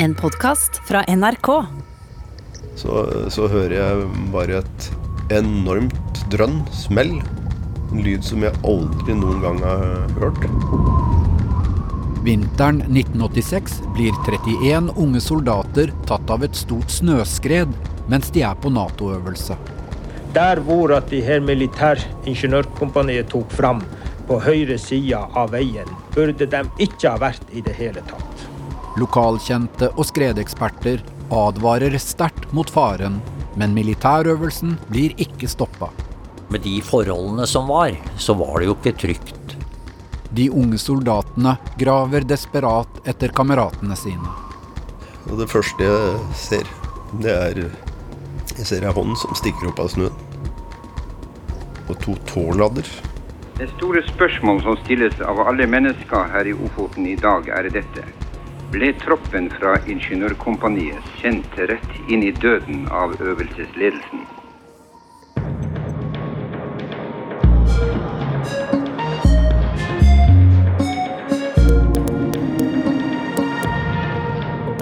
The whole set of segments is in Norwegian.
En podkast fra NRK. Så, så hører jeg bare et enormt drønn, smell. En lyd som jeg aldri noen gang har hørt. Vinteren 1986 blir 31 unge soldater tatt av et stort snøskred mens de er på Nato-øvelse. Der hvor at de her militæringeniørkompaniet tok fram på høyre side av veien, burde de ikke ha vært i det hele tatt. Lokalkjente og skredeksperter advarer sterkt mot faren, men militærøvelsen blir ikke stoppa. Med de forholdene som var, så var det jo ikke trygt. De unge soldatene graver desperat etter kameratene sine. Og det første jeg ser, det er Jeg ser ei hånd som stikker opp av snøen. Og to tårnladder. Det store spørsmål som stilles av alle mennesker her i Ofoten i dag, er dette. Ble troppen fra Ingeniørkompaniet kjent rett inn i døden av øvelsesledelsen?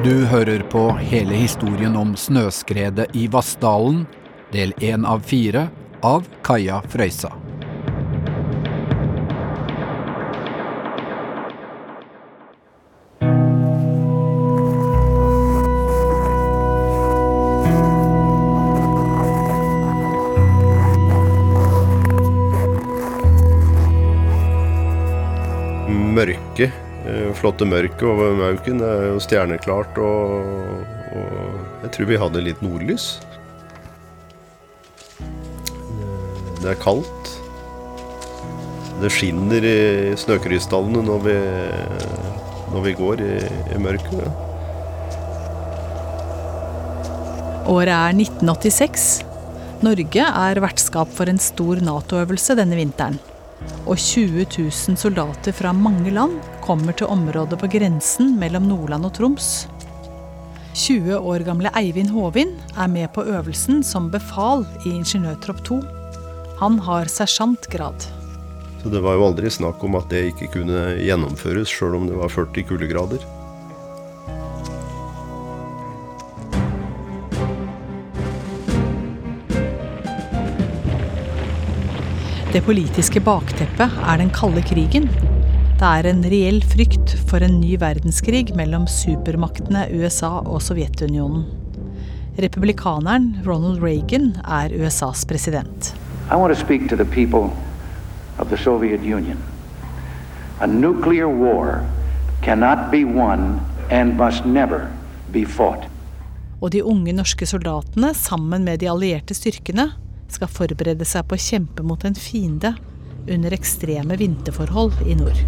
Du hører på hele historien om snøskredet i Vassdalen, del én av fire, av Kaja Frøysa. Flotte mørket over Mauken. Er jo stjerneklart og, og Jeg tror vi hadde litt nordlys. Det er kaldt. Det skinner i snøkrystallene når vi, når vi går i, i mørket. Året er 1986. Norge er vertskap for en stor Nato-øvelse denne vinteren. Og 20 000 soldater fra mange land kommer til området på grensen mellom Nordland og Troms. 20 år gamle Eivind Håvin er med på øvelsen som befal i Ingeniørtropp 2. Han har sersjantgrad. Så det var jo aldri snakk om at det ikke kunne gjennomføres, sjøl om det var 40 kuldegrader. Det politiske bakteppet er den kalde krigen. Det er en reell frykt for en ny verdenskrig mellom supermaktene USA og Sovjetunionen. Republikaneren Ronald Reagan er USAs president. I want to speak to the people of the Soviet Union. A nuclear war cannot be won and must never be fought. Og de unge norske soldatene, sammen med de allierte styrkene, skal forberede seg på å kjempe mot en fiende under ekstreme vinterforhold i nord.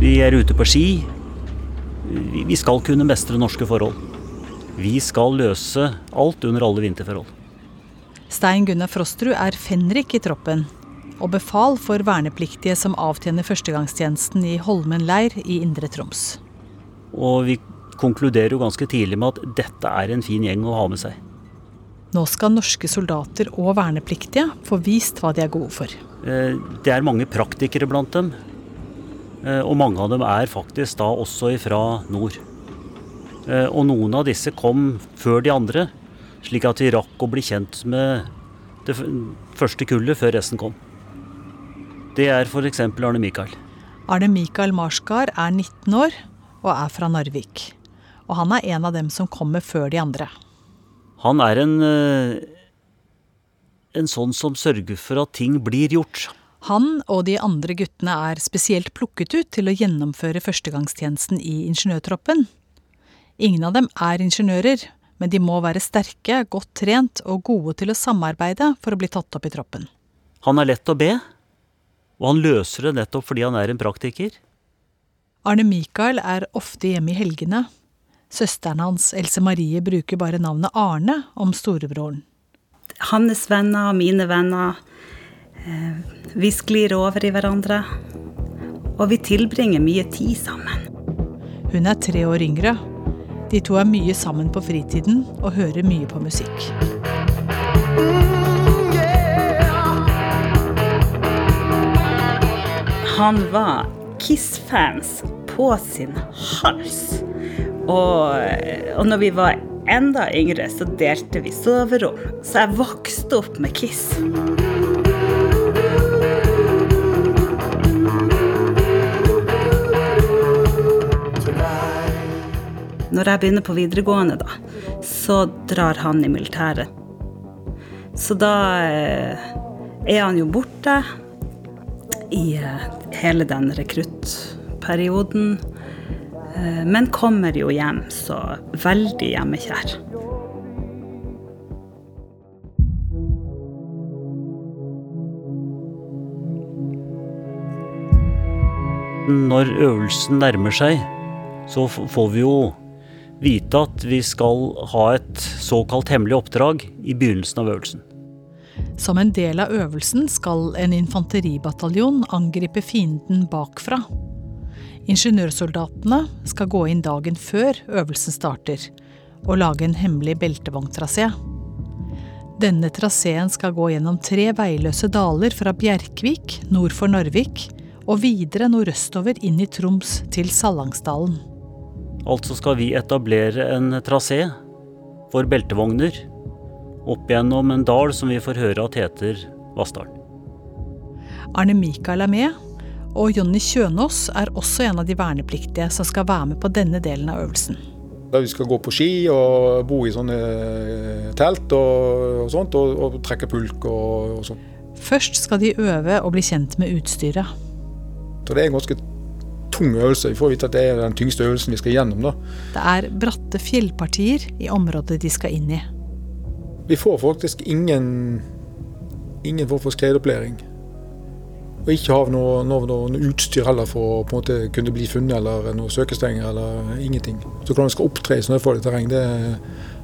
Vi er ute på ski. Vi skal kunne mestre norske forhold. Vi skal løse alt under alle vinterforhold. Stein Gunnar Frostrud er fenrik i troppen, og befal for vernepliktige som avtjener førstegangstjenesten i Holmen leir i Indre Troms. Og vi konkluderer jo ganske tidlig med at dette er en fin gjeng å ha med seg. Nå skal norske soldater og vernepliktige få vist hva de er gode for. Eh, Det er mange praktikere blant dem. eh, Og mange av dem er faktisk da også ifra nord. Eh, Og noen av disse kom før de andre, slik at vi rakk å bli kjent med det første kullet før resten kom. Det er f.eks. Arne Mikael. Arne Mikael Marsgard er 19 år og er fra Narvik. Og han er en av dem som kommer før de andre. Han er en, eh, en sånn som sørger for at ting blir gjort. Han og de andre guttene er spesielt plukket ut til å gjennomføre førstegangstjenesten i ingeniørtroppen. Ingen av dem er ingeniører, men de må være sterke, godt trent og gode til å samarbeide for å bli tatt opp i troppen. Han er lett å be, og han løser det nettopp fordi han er en praktiker. Arne Mikael er ofte hjemme i helgene. Søsteren hans, Else Marie, bruker bare navnet Arne om storebroren. Hans venner og mine venner. eh, Vi sklir over i hverandre. Og vi tilbringer mye tid sammen. Hun er tre år yngre. De to er mye sammen på fritiden og hører mye på musikk. Han var Kiss-fans på sin hals. Og, og når vi var enda yngre, så delte vi soverom. Så jeg vokste opp med Kiss. Når jeg begynner på videregående, da, så drar han i militæret. Så da eh, er han jo borte i eh, hele den rekruttperioden. Eh, men kommer jo hjem, så veldig hjemmekjær. Når øvelsen nærmer seg, så får vi jo vite at vi skal ha et såkalt hemmelig oppdrag i begynnelsen av øvelsen. Som en del av øvelsen skal en infanteribataljon angripe fienden bakfra. Ingeniørsoldatene skal gå inn dagen før øvelsen starter, og lage en hemmelig beltevogntrasé. Denne traseen skal gå gjennom tre veiløse daler fra Bjerkvik nord for Narvik og videre nordøstover inn i Troms til Sallangsdalen. Altså skal vi etablere en trasé for beltevogner opp gjennom en dal som vi får høre at heter Vassdalen. Arne Mikael er med, og Jonny Kjønaas er også en av de vernepliktige som skal være med på denne delen av øvelsen. Da vi skal gå på ski og bo i sånne telt og, og sånt, og, og, trekke pulk og, og sånn. Først skal de øve og bli kjent med utstyret. Så det er en ganske tung øvelse. Vi får vite at det er den tyngste øvelsen vi skal gjennom. da. Det er bratte fjellpartier i området de skal inn i. Vi får faktisk ingen, ingen form for skredopplæring. Og ikke ha noe, noe, noe, utstyr heller for å på en måte kunne bli funnet, eller noe søkestenger, eller ingenting. Så hvordan man skal opptre i snøfarlig terreng, det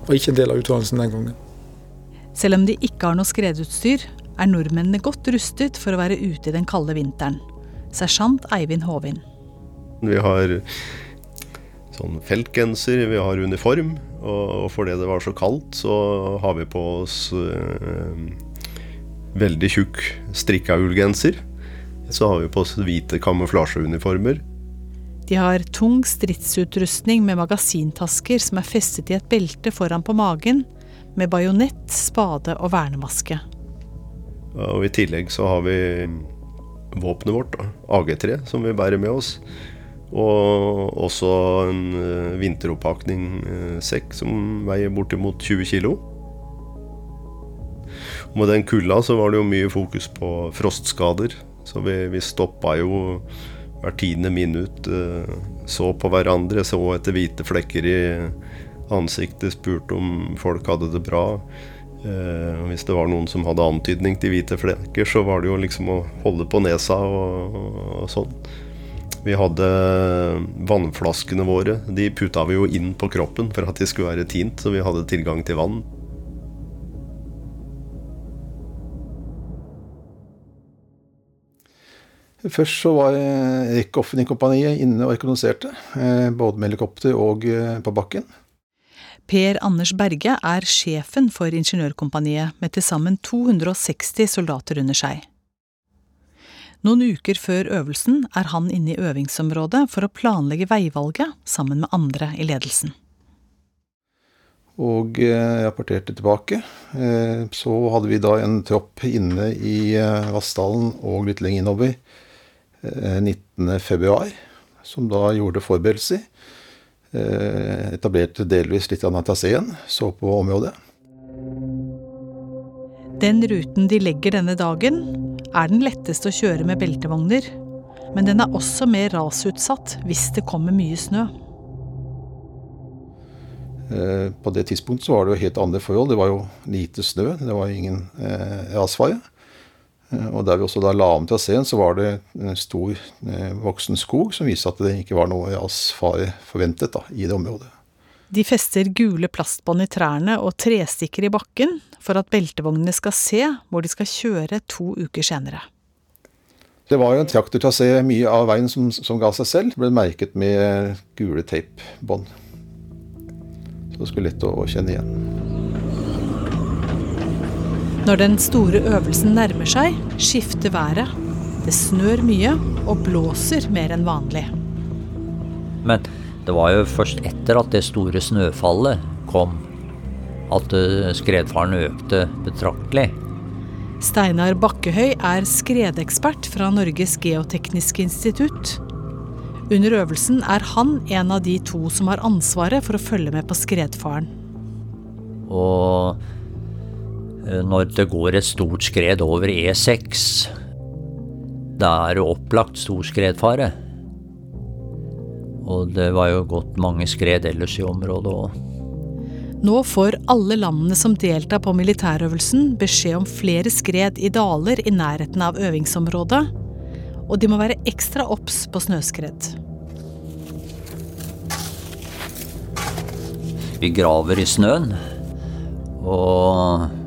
var ikke en del av utdannelsen den gangen. Selv om de ikke har noe skredutstyr, er nordmennene godt rustet for å være ute i den kalde vinteren. Sersjant Eivind Håvin. Vi har sånn feltgenser, vi har uniform. Og fordi det var så kaldt, så har vi på oss øh, veldig tjukk strikka ullgenser. Så har vi på oss hvite kamuflasjeuniformer. De har tung stridsutrustning med magasintasker som er festet i et belte foran på magen, med bajonett, spade og vernemaske. Og I tillegg så har vi våpenet vårt, AG3, som vi bærer med oss. Og også en uh, vinteroppakning-sekk uh, som veier bortimot 20 kg. Med den kulda så var det jo mye fokus på frostskader. Så vi, vi stoppa jo hvert tiende minutt. Uh, så på hverandre, så etter hvite flekker i ansiktet, spurte om folk hadde det bra. Uh, hvis det var noen som hadde antydning til hvite flekker, så var det jo liksom å holde på nesa og, og sånn. Vi hadde vannflaskene våre. De putta vi jo inn på kroppen for at de skulle være tint, så vi hadde tilgang til vann. Først så var Rikkoffen-kompaniet inne og rekognoserte, eh, både med helikopter og eh, på bakken. Per Anders Berge er sjefen for Ingeniørkompaniet med til sammen 260 soldater under seg. Noen uker før øvelsen er han inne i øvingsområdet for å planlegge veivalget sammen med andre i ledelsen. Og eh, rapporterte tilbake. Eh, så hadde vi da en tropp inne i eh, Vassdalen og litt lenger innover 19.2, som da gjorde forberedelser. Etablerte delvis litt av Natasien, så på området. Den ruten de legger denne dagen, er den letteste å kjøre med beltevogner, men den er også mer rasutsatt hvis det kommer mye snø. Eh, på det tidspunktet så var det jo helt andre forhold. Det var jo lite snø, det var ingen eh, rasfare. Eh, og der vi også da la om traseen, så var det en stor eh, voksen skog som viste at det ikke var noe rasfare forventet da, i det området. De fester gule plastbånd i trærne og trestikker i bakken for at beltevognene skal se hvor de skal kjøre to uker senere. Det var jo en traktortrasé mye av veien som, som, ga seg selv. Ble merket med gule teipbånd. Så det skulle lett å, å kjenne igjen. Når den store øvelsen nærmer seg, skifter været. Det snør mye og blåser mer enn vanlig. Men Det var jo først etter at det store snøfallet kom, at eh, skredfaren økte betraktelig. Steinar Bakkehøy er skredekspert fra Norges geotekniske institutt. Under øvelsen er han en av de to som har ansvaret for å følge med på skredfaren. Og når det går et stort skred over E6, da er det opplagt stor skredfare. Og det var jo gått mange skred ellers i området òg. Nå får alle landene som deltar på militærøvelsen beskjed om flere skred i daler i nærheten av øvingsområdet, og de må være ekstra obs på snøskred. Vi graver i snøen og eh,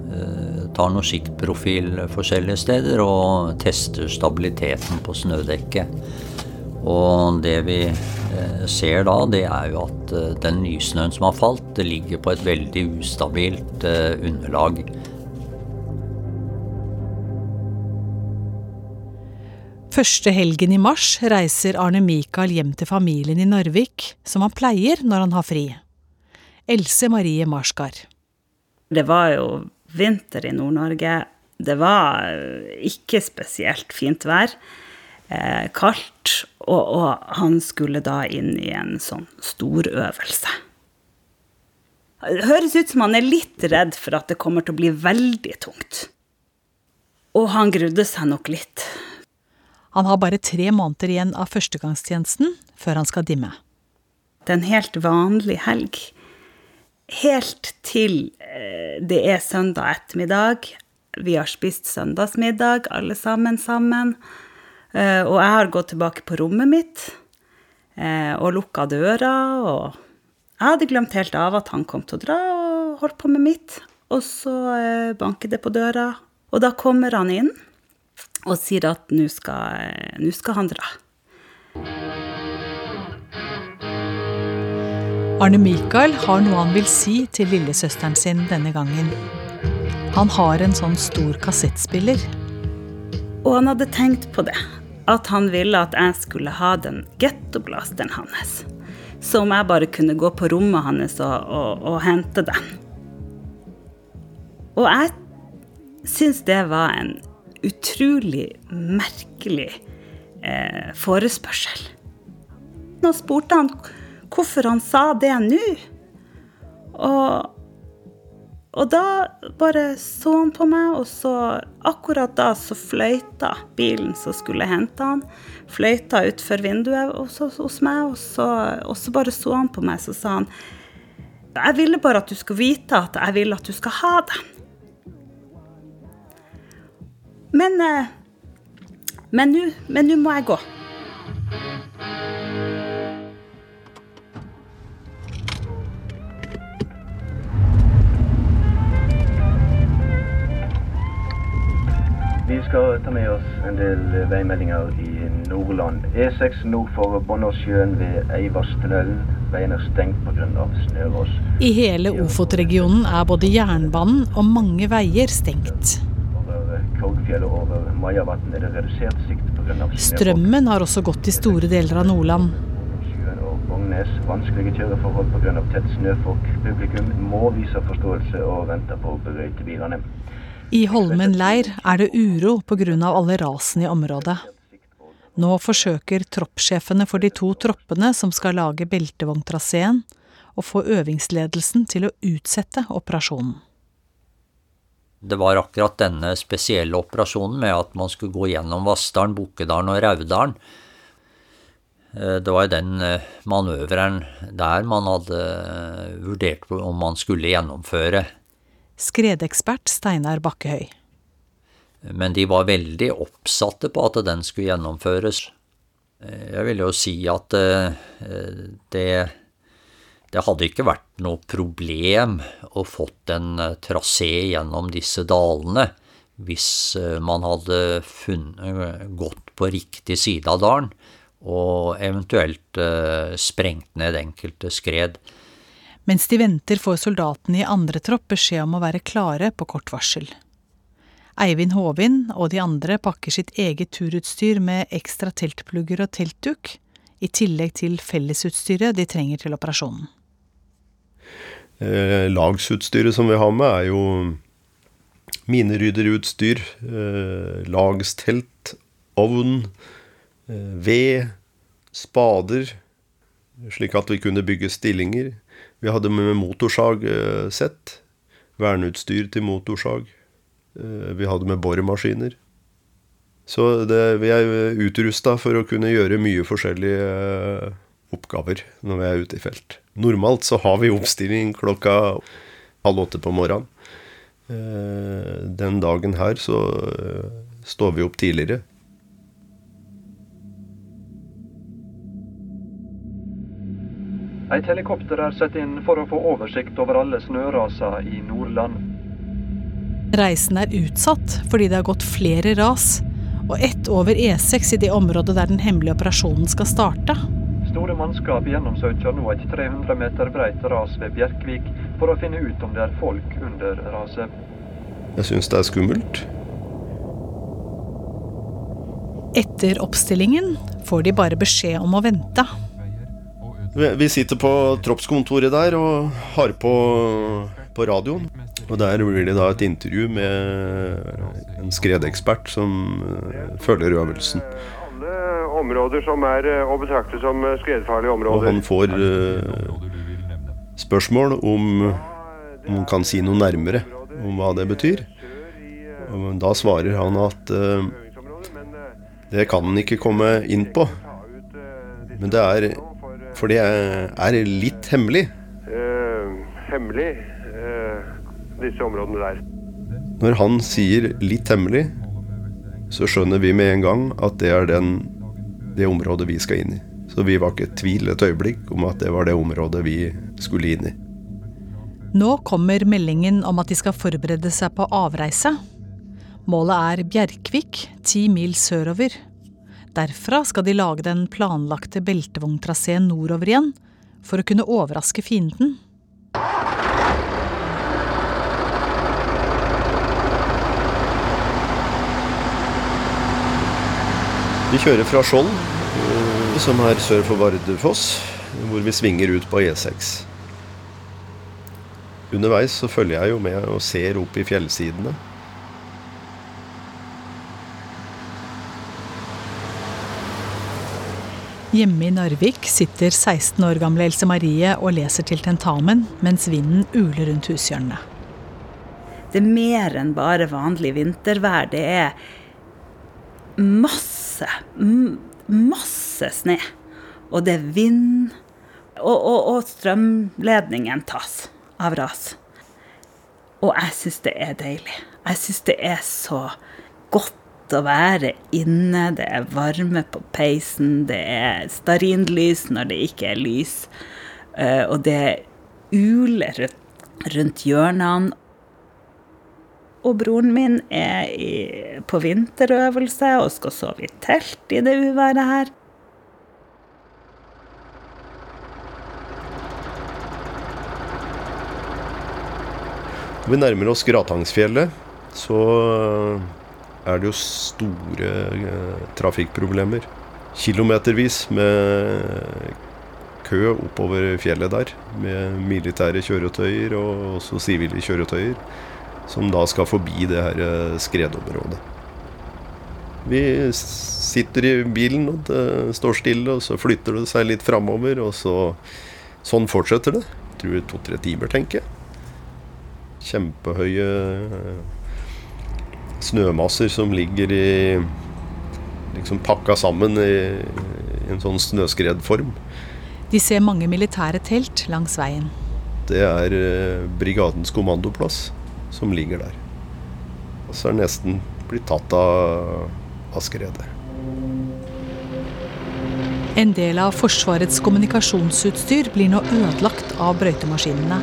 tar noe siktprofil forskjellige steder og tester stabiliteten på snødekket. Og det vi eh, ser da, det er jo at eh, den nysnøen som har falt, det ligger på et veldig ustabilt eh, underlag. Første helgen i mars reiser Arne Mikael hjem til familien i Narvik, som han pleier når han har fri. Else Marie Marsgard. Det var jo vinter i Nord-Norge. Det var ikke spesielt fint vær. Eh, kaldt. Og, og, han skulle da inn i en sånn storøvelse. Det høres ut som han er litt redd for at det kommer til å bli veldig tungt. Og han grudde seg nok litt. Han har bare tre måneder igjen av førstegangstjenesten før han skal dimme. Det er en helt vanlig helg. Helt til eh, det er søndag ettermiddag. Vi har spist søndagsmiddag, alle sammen sammen. Eh, og jeg har gått tilbake på rommet mitt eh, og lukka døra. Og jeg hadde glemt helt av at han kom til å dra, og holdt på med mitt. Og så banker det på døra, og da kommer han inn og sier at nå skal, skal han dra. Arne Mikael har noe han vil si til lillesøsteren sin denne gangen. Han har en sånn stor kassettspiller. Og han hadde tenkt på det. At han ville at jeg skulle ha den gettoblasteren hans. Så om jeg bare kunne gå på rommet hans og, og, og hente den. Og jeg syns det var en utrolig merkelig eh, forespørsel. Nå spurte han hvorfor han sa det nå. Og, og da bare så han på meg, og så akkurat da så fløyta bilen som skulle hente han, fløyta utfor vinduet hos, hos meg, og så, og så bare så han på meg, så sa han Jeg ville bare at du skulle vite at jeg vil at du skal ha den. Men eh, nå må jeg gå. Skal ta med oss en del veimeldinger i Nordland. E6 nord for Båndåssjøen ved Eivarstunnelen. Veien er stengt pga. snøras. I hele Ofot-regionen er både jernbanen og mange veier stengt. Korgfjellet over Majavatn er det redusert sikt pga. Strømmen har også gått i store deler av Nordland. Vognes, vanskelige kjøreforhold pga. tett snøfokk. Publikum må vise forståelse og vente på brøytebilene. I Holmen leir er det uro pga. alle rasene i området. Nå forsøker troppssjefene for de to troppene som skal lage beltevogntraseen, å få øvingsledelsen til å utsette operasjonen. Det var akkurat denne spesielle operasjonen med at man skulle gå gjennom Vassdalen, Bukkedalen og Raudalen. Det var den manøveren der man hadde vurdert om man skulle gjennomføre skredekspert Steinar Bakkehøy. Men de var veldig oppsatte på at den skulle gjennomføres. Jeg vil jo si at eh, det, det hadde ikke vært noe problem å fått en eh, trasé gjennom disse dalene hvis eh, man hadde funnet, gått på riktig side av dalen og eventuelt sprengt ned enkelte skred. Mens de venter, får soldatene i andre tropp beskjed om å være klare på kort varsel. Eivind Håvin og de andre pakker sitt eget turutstyr med ekstra teltplugger og teltduk, i tillegg til fellesutstyret de trenger til operasjonen. Eh, lagsutstyret som vi har med, er jo minerydderutstyr, eh, lagstelt, ovn, eh, ved, spader, slik at vi kunne bygge stillinger. Vi hadde med motorsagsett, verneutstyr til motorsag. Eh, vi hadde med boremaskiner. Så det, vi er utrusta for å kunne gjøre mye forskjellige eh, oppgaver når vi er ute i felt. Normalt så har vi oppstilling klokka halv åtte på morgenen. Eh, den dagen her så står vi opp tidligere. Et helikopter er satt inn for å få oversikt over alle snøraser i Nordland. Reisen er utsatt fordi det har gått flere ras, og ett over E6 i det området der den hemmelige operasjonen skal starte. Store mannskap gjennomsøker nå et 300 meter breit ras ved Bjerkvik for å finne ut om det er folk under raset. Jeg syns det er skummelt. Etter oppstillingen får de bare beskjed om å vente. Vi sitter på troppskontoret der og har på, på radioen. Og der blir det da et intervju med en skredekspert som uh, følger øvelsen. Alle områder som er uh, å betrakte som uh, skredfarlige områder. Og han får spørsmål om, om han kan si noe nærmere om hva det betyr. Og da svarer han at det kan han ikke komme inn på. Men det er for det er litt hemmelig. Uh, hemmelig, uh, disse områdene der. Når han sier 'litt hemmelig', så skjønner vi med en gang at det er den, det området vi skal inn i. Så vi var ikke i tvil et øyeblikk om at det var det området vi skulle inn i. Nå kommer meldingen om at de skal forberede seg på avreise. Målet er Bjerkvik, ti mil sørover. Derfra skal de lage den planlagte beltevogntraseen nordover igjen, for å kunne overraske fienden. Vi kjører fra Skjold, som er sør for Vardefoss, hvor vi svinger ut på E6. Underveis så følger jeg jo med og ser opp i fjellsidene. Hjemme i Narvik sitter 16 år gamle Else Marie og leser til tentamen mens vinden uler rundt hushjørnene. Det er mer enn bare vanlig vintervær. Det er masse, masse snø. Og det er vind. Og, og, og strømledningen tas av ras. Og jeg syns det er deilig. Jeg syns det er så godt å være inne, det er varme på peisen, det er stearinlys når det ikke er lys, og det uler rundt hjørnene. Og broren min er i, på vinterøvelse og skal sove i telt i det uværet her. Vi nærmer oss Gratangsfjellet, så er det jo store eh, trafikkproblemer. Kilometervis med kø oppover fjellet der, med militære kjøretøyer og også sivile kjøretøyer, som da skal forbi det her eh, skredområdet. Vi sitter i bilen, og det står stille, og så flytter det seg litt framover, og så Sånn fortsetter det. Jeg tror to-tre timer, tenker jeg. Kjempehøye snømasser som ligger i liksom pakka sammen i, i en sånn snøskredform. De ser mange militære telt langs veien. Det er eh, brigadens kommandoplass som ligger der. Og så er det nesten blitt tatt av, av skredet. En del av Forsvarets kommunikasjonsutstyr blir nå ødelagt av brøytemaskinene.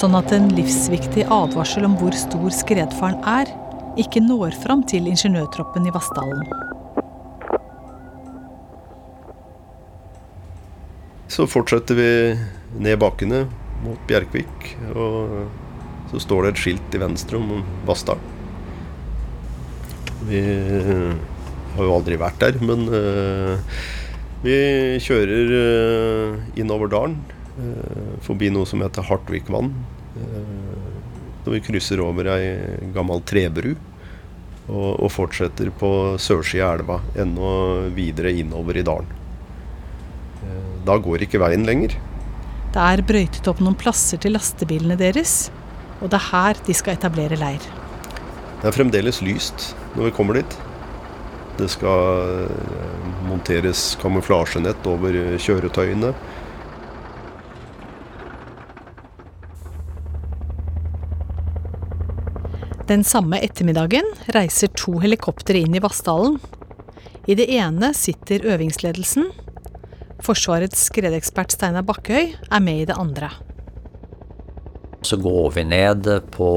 Sånn at en livsviktig advarsel om hvor stor skredfaren er, ikke når fram til ingeniørtroppen i Vassdalen. Så fortsetter vi ned bakkene mot Bjerkvik, og så står det et skilt til venstre om Vassdalen. Vi har jo aldri vært der, men vi kjører innover dalen. Forbi noe som heter Hartvikvann. Når vi krysser over ei gammel trebru. Og, og fortsetter på sørsida av elva, enda videre innover i dalen. Da går ikke veien lenger. Det er brøytet opp noen plasser til lastebilene deres, og det er her de skal etablere leir. Det er fremdeles lyst når vi kommer dit. Det skal monteres kamuflasjenett over kjøretøyene. Den samme ettermiddagen reiser to helikoptre inn i Vassdalen. I det ene sitter øvingsledelsen. Forsvarets skredekspert Steinar Bakkøy er med i det andre. Så går vi ned på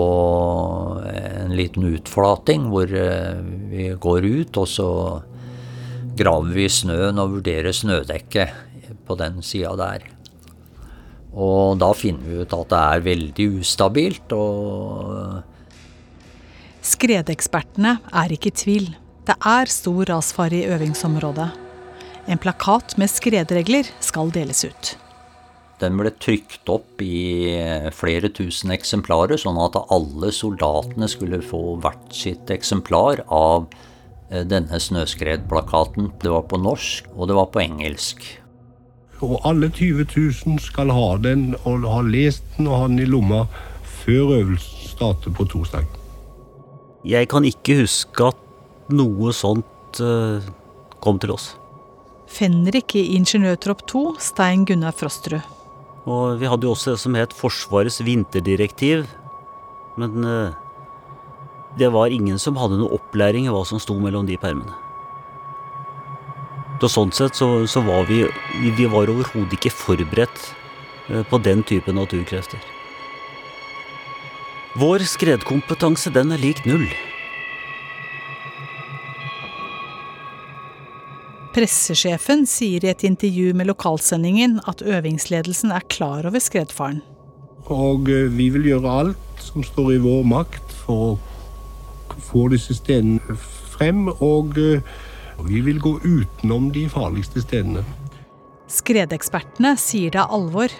en liten utflating hvor vi går ut, og så graver vi snøen og vurderer snødekket på den sida der. Og da finner vi ut at det er veldig ustabilt. og Skredekspertene er ikke i tvil. Det er stor rasfare i øvingsområdet. En plakat med skredregler skal deles ut. Den ble trykt opp i flere tusen eksemplarer, sånn at alle soldatene skulle få hvert sitt eksemplar av denne snøskredplakaten. Det var på norsk, og det var på engelsk. Og alle 20 000 skal ha den, og ha lest den og ha den i lomma før øvelsen starter på torsdag. Jeg kan ikke huske at noe sånt uh, kom til oss. Fenrik i Ingeniørtropp 2, Stein Gunnar Frosterud. Og vi hadde jo også det som het Forsvarets vinterdirektiv. Men uh, det var ingen som hadde noe opplæring i hva som sto mellom de permene. Så sånn sett så, så var vi, vi var overhodet ikke forberedt uh, på den type naturkrefter. Vår skredkompetanse, den er lik null. Pressesjefen sier i et intervju med lokalsendingen at øvingsledelsen er klar over skredfaren. Og vi vil gjøre alt som står i vår makt for å få disse stedene frem. Og vi vil gå utenom de farligste stedene. Skredekspertene sier det er alvor.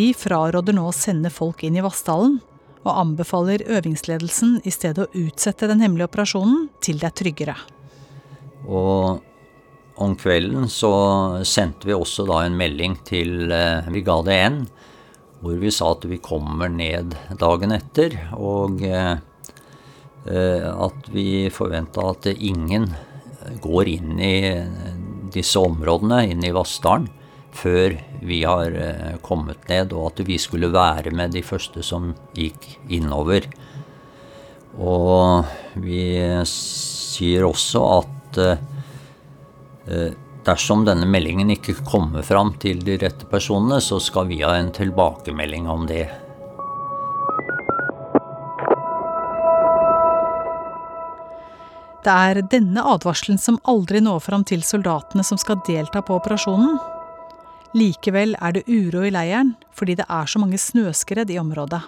De fraråder nå å sende folk inn i Vassdalen, og anbefaler øvingsledelsen i stedet å utsette den hemmelige operasjonen til det er tryggere. Og om kvelden så sendte vi også da en melding til Brigade N, hvor vi sa at vi kommer ned dagen etter, og at vi forventa at ingen går inn i disse områdene, inn i Vassdalen, før vi har kommet ned, og at vi skulle være med de første som gikk innover. Og vi sier også at dersom denne meldingen ikke kommer fram til de rette personene, så skal vi ha en tilbakemelding om det. Det er denne advarselen som aldri når fram til soldatene som skal delta på operasjonen. Likevel er det uro i leiren fordi det er så mange snøskred i området.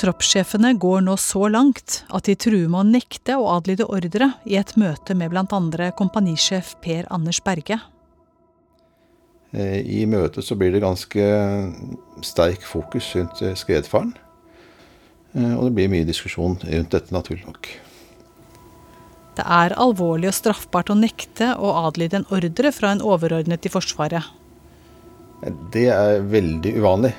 Troppssjefene går nå så langt at de truer med å nekte å adlyde ordre i et møte med bl.a. kompanisjef Per Anders Berge. I møtet så blir det ganske sterk fokus rundt skredfaren. Og det blir mye diskusjon rundt dette, naturlig nok. Det er alvorlig og straffbart å nekte å adlyde en ordre fra en overordnet i Forsvaret. Det er veldig uvanlig.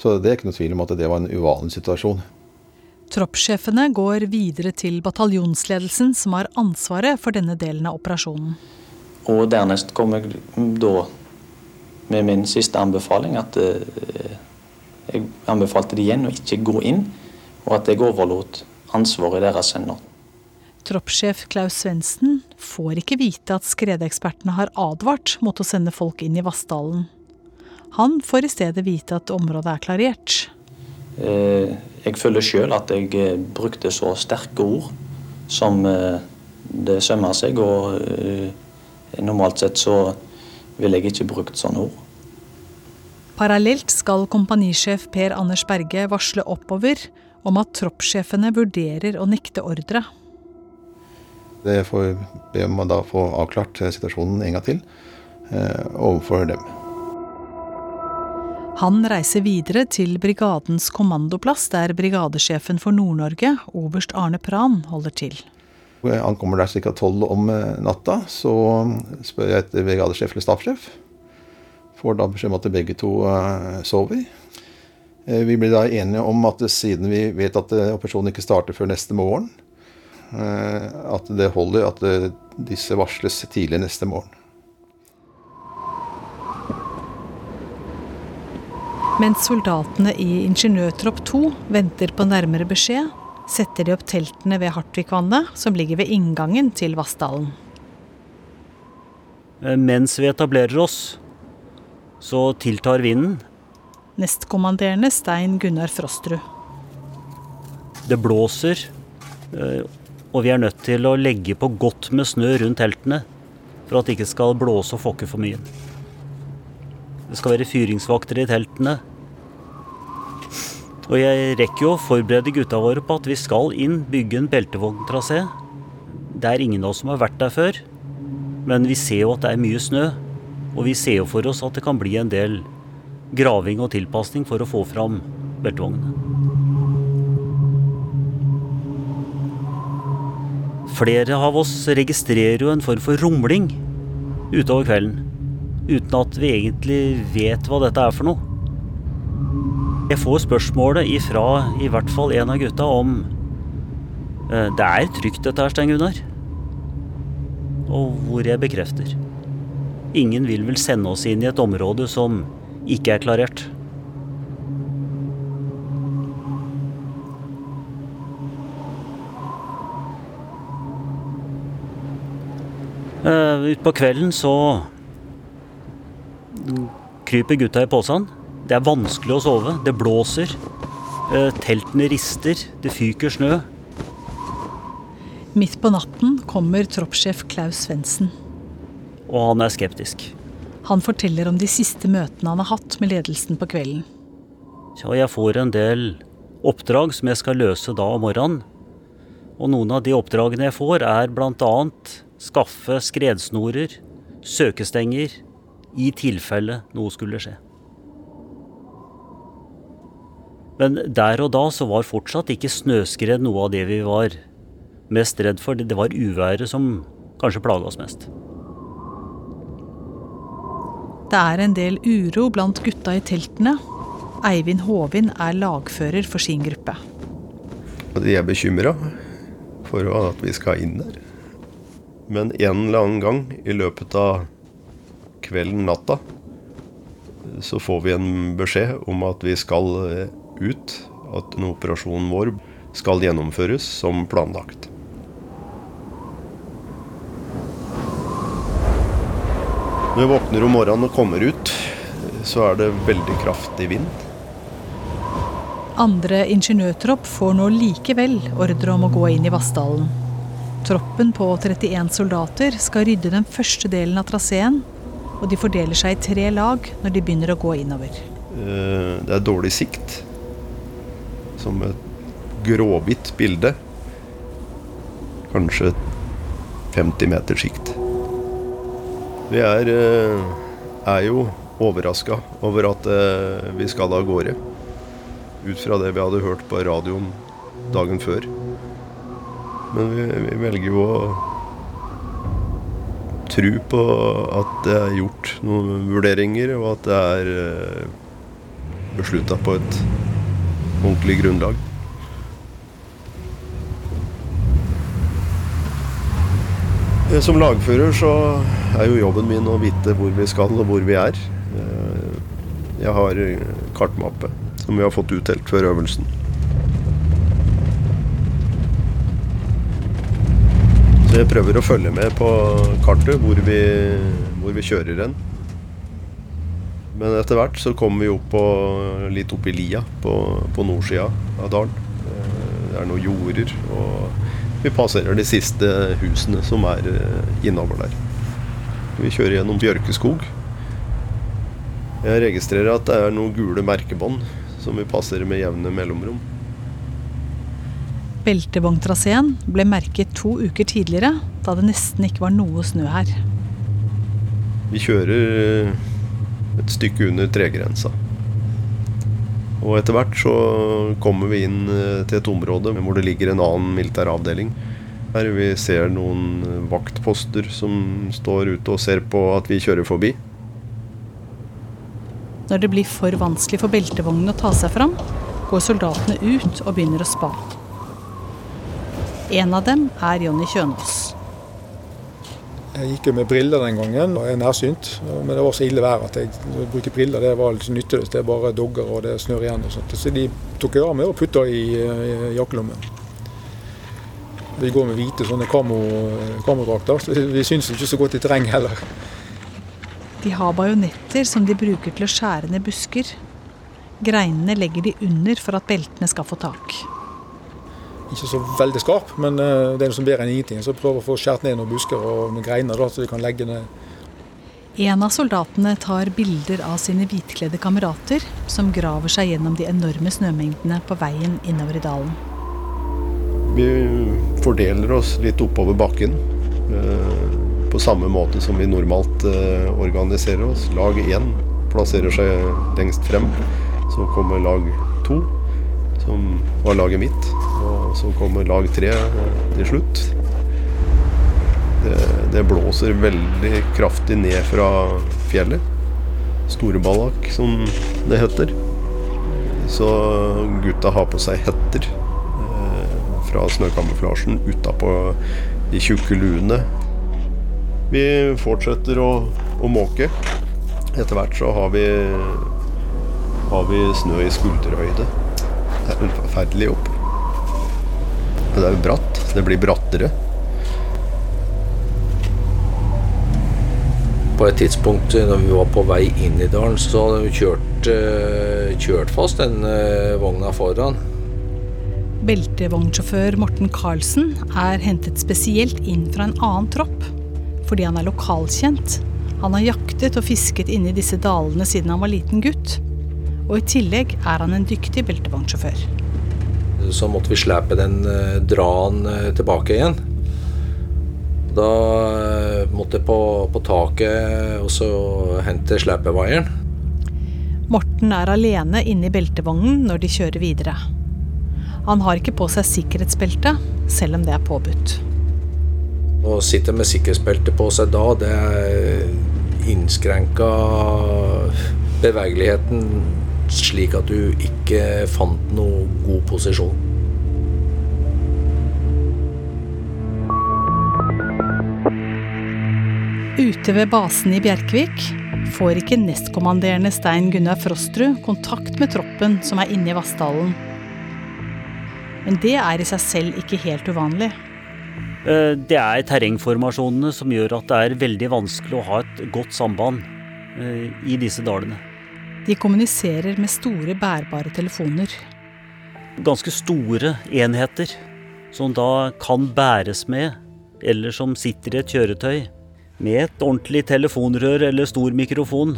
Så det er ikke noe tvil om at det var en uvanlig situasjon. Troppssjefene går videre til bataljonsledelsen, som har ansvaret for denne delen av operasjonen. Og dernest kom jeg da med min siste anbefaling at jeg anbefalte de igjen å ikke gå inn, og at jeg overlot ansvaret i deres hender. Troppssjef Klaus Svendsen får ikke vite at skredekspertene har advart mot å sende folk inn i Vassdalen. Han får i stedet vite at området er klarert. Jeg føler sjøl at jeg brukte så sterke ord som det sømmer seg, og normalt sett så ville jeg ikke brukt sånne ord. Parallelt skal kompanisjef Per Anders Berge varsle oppover om at troppssjefene vurderer å nekte ordre. Det får be om da få avklart situasjonen en gang til eh, overfor dem. Han reiser videre til brigadens kommandoplass, der brigadesjefen for Nord-Norge, oberst Arne Pran, holder til. Han kommer der ca. tolv om eh, natta. Så spør jeg etter brigadesjef eller stabssjef. Får da beskjed om at begge to eh, sover. Vi blir da enige om at siden vi vet at operasjonen ikke starter før neste morgen, at det holder at disse varsles tidlig neste morgen. Mens soldatene i ingeniørtropp 2 venter på nærmere beskjed, setter de opp teltene ved Hartvigvannet, som ligger ved inngangen til Vassdalen. Eh, mens vi etablerer oss, så tiltar vinden. Nestkommanderende Stein Gunnar Frostrud. Det blåser, eh, og vi er nødt til å legge på godt med snø rundt teltene for at det ikke skal blåse og fokke for mye. Det skal være fyringsvakter i teltene. Og jeg rekker jo å forberede gutta våre på at vi skal inn, bygge en beltevogntrasé. Det er ingen av oss som har vært der før. Men vi ser jo at det er mye snø. Og vi ser jo for oss at det kan bli en del graving og tilpasning for å få fram beltevognene. Flere av oss registrerer jo en form for rumling utover kvelden uten at vi egentlig vet hva dette er for noe. Jeg får spørsmålet ifra i hvert fall en av gutta om eh, Det er trygt dette her, Stein Gunnar. Og hvor jeg bekrefter. Ingen vil vel sende oss inn i et område som ikke er klarert. Uh, Utpå kvelden så kryper gutta i posen. Det er vanskelig å sove. Det blåser. Uh, teltene rister. Det fyker snø. Midt på natten kommer troppssjef Klaus Svendsen. Og han er skeptisk. Han forteller om de siste møtene han har hatt med ledelsen på kvelden. Ja, jeg får en del oppdrag som jeg skal løse da om morgenen. Og noen av de oppdragene jeg får, er bl.a. skaffe skredsnorer, søkestenger, i tilfelle noe skulle skje. Men der og da så var fortsatt ikke snøskred noe av det vi var mest redd for. Det var uværet som kanskje plaga oss mest. Det er en del uro blant gutta i teltene. Eivind Håvin er lagfører for sin gruppe. De er bekymra for at vi skal inn der. Men en eller annen gang i løpet av kvelden, natta, så får vi en beskjed om at vi skal eh, ut. At en operasjon vår skal gjennomføres som planlagt. Når vi våkner om morgenen og kommer ut, så er det veldig kraftig vind. Andre ingeniørtropp får nå likevel ordre om å gå inn i Vassdalen. Troppen på 31 soldater skal rydde den første delen av traseen og de fordeler seg i tre lag når de begynner å gå innover. Eh, det er dårlig sikt. Som et gråhvitt bilde. Kanskje 50 meter sikt. Vi er, eh, er jo overraska over at eh, vi skal av gårde. Ut fra det vi hadde hørt på radioen dagen før. Men vi, vi velger jo å tro på at det er gjort noen vurderinger, og at det er eh, beslutta på et ordentlig grunnlag. Eh, som lagfører så er jo jobben min å vite hvor vi skal og hvor vi er. Eh, jeg har kartmappe som vi har fått utdelt før øvelsen. Så jeg prøver å følge med på kartet hvor vi, hvor vi kjører hen. Men etter hvert så kommer vi opp på, litt opp i lia på, på nordsida av dalen. Eh, det er noen jorder, og vi passerer de siste husene som er eh, innover der. Vi kjører gjennom bjørkeskog. Jeg registrerer at det er noen gule merkebånd som vi passerer med jevne mellomrom. Beltevogntraseen ble merket to uker tidligere, da det nesten ikke var noe snø her. Vi kjører et stykke under tregrensa. Og etter hvert så kommer vi inn eh, til et område hvor det ligger en annen militær avdeling. Her vi ser noen vaktposter som står ute og ser på at vi kjører forbi. Når det blir for vanskelig for beltevognene å ta seg fram, går soldatene ut og begynner å spa. En av dem er Jonny Kjønaas. Jeg gikk jo med briller den gangen, og jeg er nærsynt. Men det var så ille vær at jeg å bruke briller det var litt nytteløst. Det er bare dogger og det snør igjen. og sånt. Så de tok jeg av meg og putta i, i jakkelommen. Vi går med hvite sånne kamodrakter, så vi syns ikke så godt i terreng heller. De har bajonetter som de bruker til å skjære ned busker. Greinene legger de under for at beltene skal få tak. Ikke så veldig skarp, men eh, det er noe som bedre enn ingenting. Så prøver å få skåret ned noen busker og noen greiner, da, så vi kan legge ned. En av soldatene tar bilder av sine hvitkledde kamerater som graver seg gjennom de enorme snømengdene på veien innover i dalen. Vi fordeler oss litt oppover bakken. Eh, på samme måte som vi normalt eh, organiserer oss. Lag én plasserer seg lengst frem. Så kommer lag to, som var laget mitt. Og så kommer lag tre eh, til slutt. Det, det blåser veldig kraftig ned fra fjellet. Storeballak, som det heter. Så gutta har på seg hetter fra snøkamuflasjen utapå de tjukke luene. Vi fortsetter å, å måke. Etter hvert så har vi, har vi snø i skulderhøyde. Det er forferdelig jobb. Det er jo bratt. Det blir brattere. På et tidspunkt når vi var på vei inn i dalen, så hadde vi kjørt, kjørt fast den vogna foran. Beltevognsjåfør Morten Karlsen er hentet spesielt inn fra en annen tropp, fordi han er lokalkjent. Han har jaktet og fisket inne i disse dalene siden han var liten gutt. Og i tillegg er han en dyktig beltevognsjåfør. Så måtte vi slepe den, dra den tilbake igjen. Da måtte jeg på, på taket og så hente slepevaieren. Morten er alene inne i beltevognen når de kjører videre. Han har ikke på seg sikkerhetsbelte, selv om det er påbudt. Å sitte med sikkerhetsbelte på seg da, det innskrenka bevegeligheten slik at du ikke fant noe god posisjon. Ute ved basen i Bjerkvik får ikke nestkommanderende Stein Gunnar Frostrud kontakt med troppen som er inne i Vassdalen. Men det er i seg selv ikke helt uvanlig. Det er terrengformasjonene som gjør at det er veldig vanskelig å ha et godt samband i disse dalene. De kommuniserer med store bærbare telefoner. Ganske store enheter som da kan bæres med, eller som sitter i et kjøretøy med et ordentlig telefonrør eller stor mikrofon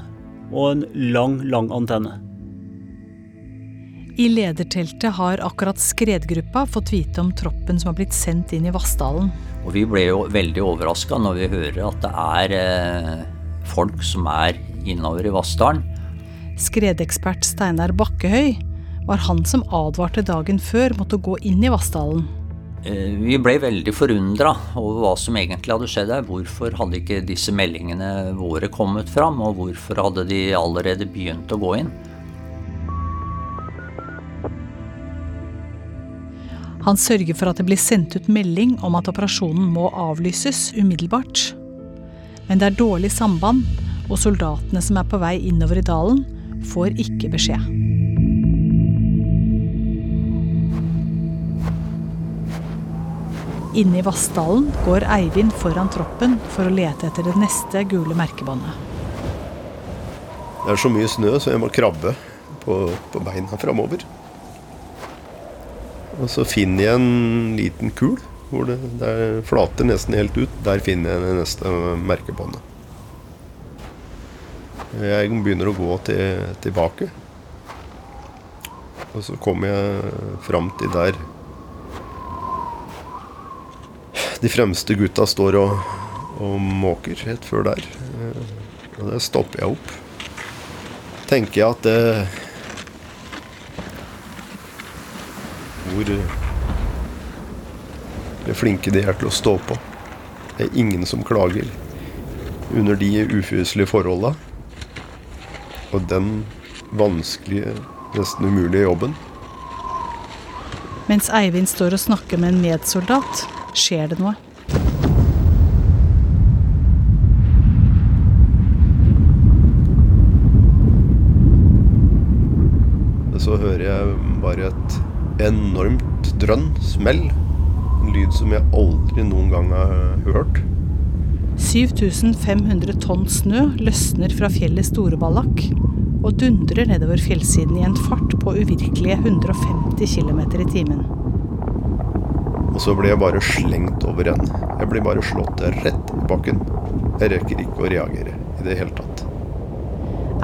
og en lang, lang antenne. I lederteltet har akkurat skredgruppa fått vite om troppen som har blitt sendt inn i Vassdalen. Og vi ble jo veldig overraska når vi hører at det er eh, folk som er innover i Vassdalen. Skredekspert Steinar Bakkehøy var han som advarte dagen før mot å gå inn i Vassdalen. Eh, vi ble veldig forundra over hva som egentlig hadde skjedd her. Hvorfor hadde ikke disse meldingene våre kommet fram, og hvorfor hadde de allerede begynt å gå inn? Han sørger for at det blir sendt ut melding om at operasjonen må avlyses umiddelbart. Men det er dårlig samband, og soldatene som er på vei innover i dalen, får ikke beskjed. Inne i Vassdalen går Eivind foran troppen for å lete etter det neste gule merkebåndet. Det er så mye snø, så jeg må krabbe på, på beina framover. Og så finner jeg en liten kul hvor det, det flater nesten helt ut. Der finner jeg det neste merkebåndet. Jeg begynner å gå til, tilbake. Og så kommer jeg fram til der De fremste gutta står og, og måker rett før der. Eh, og der stopper jeg opp. Tenker jeg at det Hvor hvor flinke de er til å stå på. Det er ingen som klager under de ufyselige forholda. Og den vanskelige, nesten umulige jobben. Mens Eivind står og snakker med en medsoldat, skjer det noe. Så hører jeg bare et enormt drønn, smell. En lyd som jeg aldri noen gang har hørt. 7500 tonn snø løsner fra fjellet Storeballak og dundrer nedover fjellsiden i en fart på uvirkelige 150 km i timen. Og så blir jeg bare slengt over ende. Jeg blir bare slått rett i bakken. Jeg rekker ikke å reagere i det hele tatt.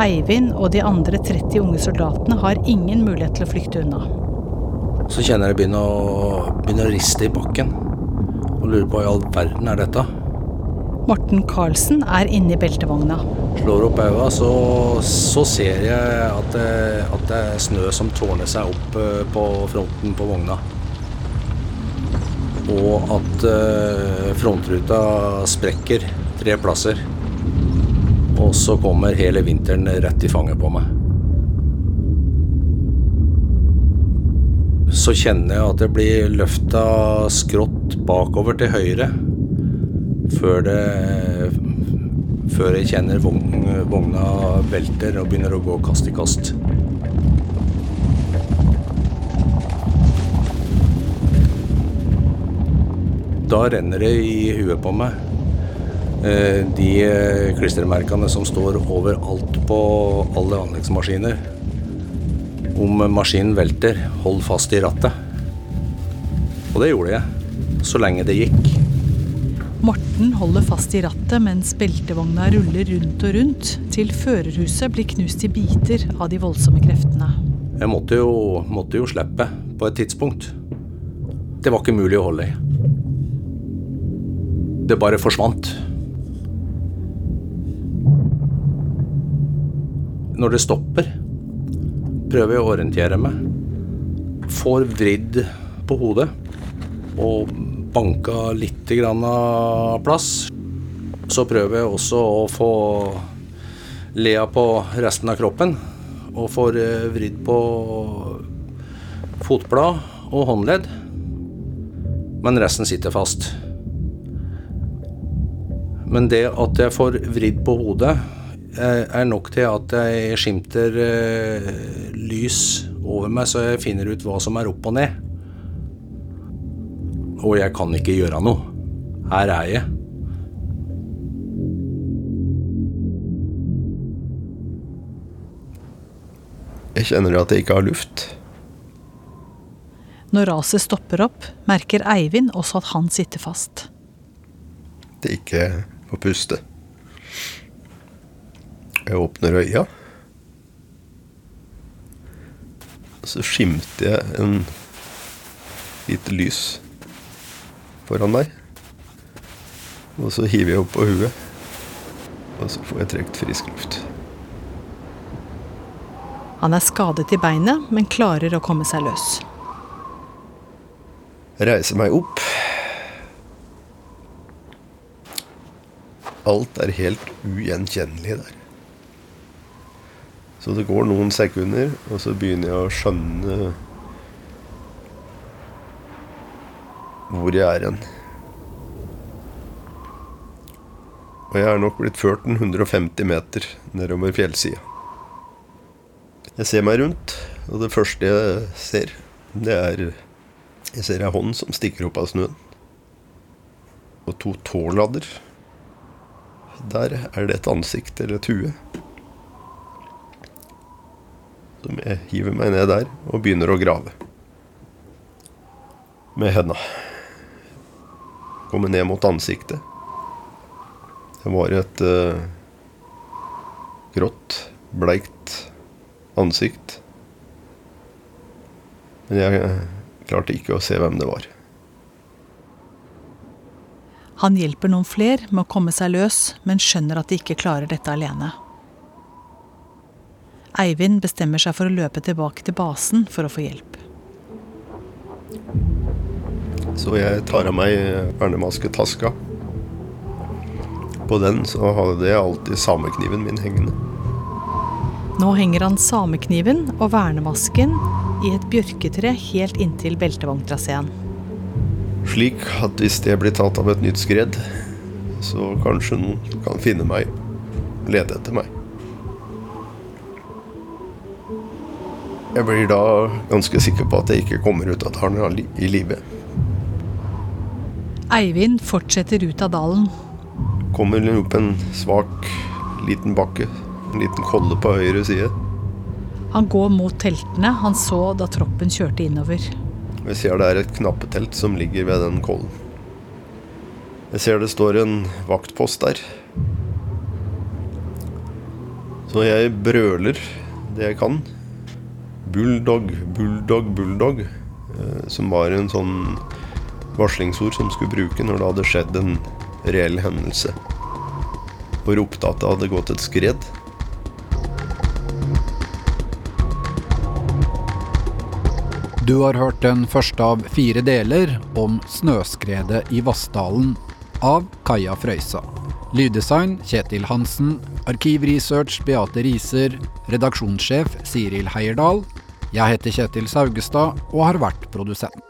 Eivind og de andre 30 unge soldatene har ingen mulighet til å flykte unna. Så kjenner jeg det begynner å, begynner å riste i bakken. Og lurer på hva i all verden er dette? Morten Karlsen er inne i beltevogna. Slår opp øynene, så, så ser jeg at det, at det er snø som tårner seg opp eh, på fronten på vogna. Og at eh, frontruta sprekker tre plasser. Og så kommer hele vinteren rett i fanget på meg. Så kjenner jeg at det blir løfta skrått bakover til høyre. Før det Før jeg kjenner vogn, vogna velter og begynner å gå kast i kast. Da renner det i huet på meg. Eh, De eh, klistremerkene som står overalt på alle anleggsmaskiner. Om maskinen velter, hold fast i rattet. Og det gjorde jeg. Så lenge det gikk. Morten holder fast i rattet mens beltevogna ruller rundt og rundt, til førerhuset blir knust i biter av de voldsomme kreftene. Jeg måtte jo, måtte jo slippe på et tidspunkt. Det var ikke mulig å holde i. Det bare forsvant. Når det stopper, prøver jeg å orientere meg. Får vridd på hodet og banka litt grann av plass. Så prøver jeg også å få lea på resten av kroppen. Og får eh, vridd på fotblad og håndledd. Men resten sitter fast. Men det at jeg får vridd på hodet, eh, er nok til at jeg skimter eh, lys over meg, så jeg finner ut hva som er opp og ned. Og jeg kan ikke gjøre noe. Her er jeg. Jeg kjenner at jeg ikke har luft. Når raset stopper opp, merker Eivind også at han sitter fast. Det ikke å puste. Jeg åpner øya. Så skimter jeg en lite lys foran meg. Og så hiver jeg opp på huet. Og så får jeg trukket frisk luft. Han er skadet i beinet, men klarer å komme seg løs. Reiser meg opp. Alt er helt ugjenkjennelig der. Så det går noen sekunder, og så begynner jeg å skjønne hvor jeg er hen. Og jeg er nok blitt ført en 150 meter nedover fjellsida. Jeg ser meg rundt, og det første jeg ser, det er Jeg ser ei hånd som stikker opp av snøen. Og to tåladder. Der er det et ansikt eller et hue. Som jeg hiver meg ned der og begynner å grave. Med henda. Kommer ned mot ansiktet. Det var et uh, grått, bleikt ansikt. Men jeg klarte ikke å se hvem det var. Han hjelper noen fler med å komme seg løs, men skjønner at de ikke klarer dette alene. Eivind bestemmer seg for å løpe tilbake til basen for å få hjelp. Så jeg tar av meg vernemasketaska. På den så hadde jeg alltid samekniven min hengende. Nå henger han samekniven og vernemasken i et bjørketre helt inntil beltevogntraseen. Slik at hvis det blir tatt av et nytt skred, så kanskje noen kan finne meg, lede etter meg. Jeg blir da ganske sikker på at jeg ikke kommer ut av dalen i live. Eivind fortsetter ut av dalen. Kommer opp en svak, liten bakke. En liten kolle på høyre side. Han går mot teltene han så da troppen kjørte innover. Jeg ser det er et knappetelt som ligger ved den kollen. Jeg ser det står en vaktpost der. Så jeg brøler det jeg kan. Bulldog, bulldog, bulldog. Eh, som var en sånn varslingsord som skulle bruke når det hadde skjedd en reell hendelse. Ropte at det hadde gått et skred. Du har hørt den første av fire deler om snøskredet i Vassdalen av Kaja Frøysa. Lyddesign Kjetil Hansen. Arkivresearch Beate Riser. Redaksjonssjef Siril Heierdal. Jeg heter Kjetil Saugestad og har vært produsent.